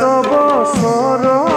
তব শরণ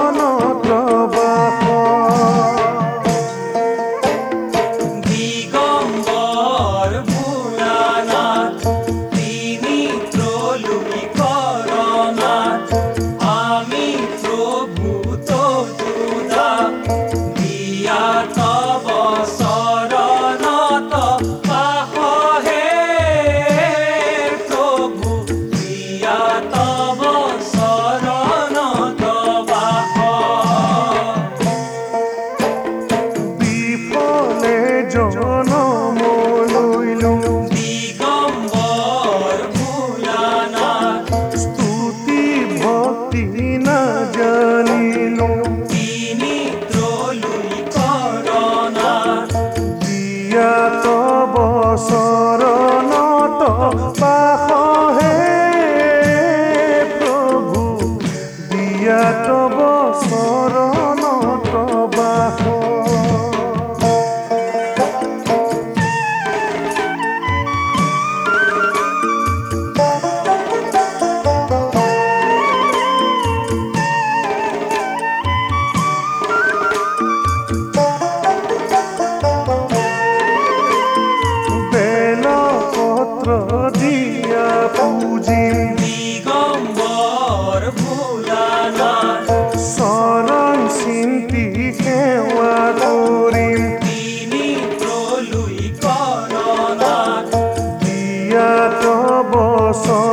corazón.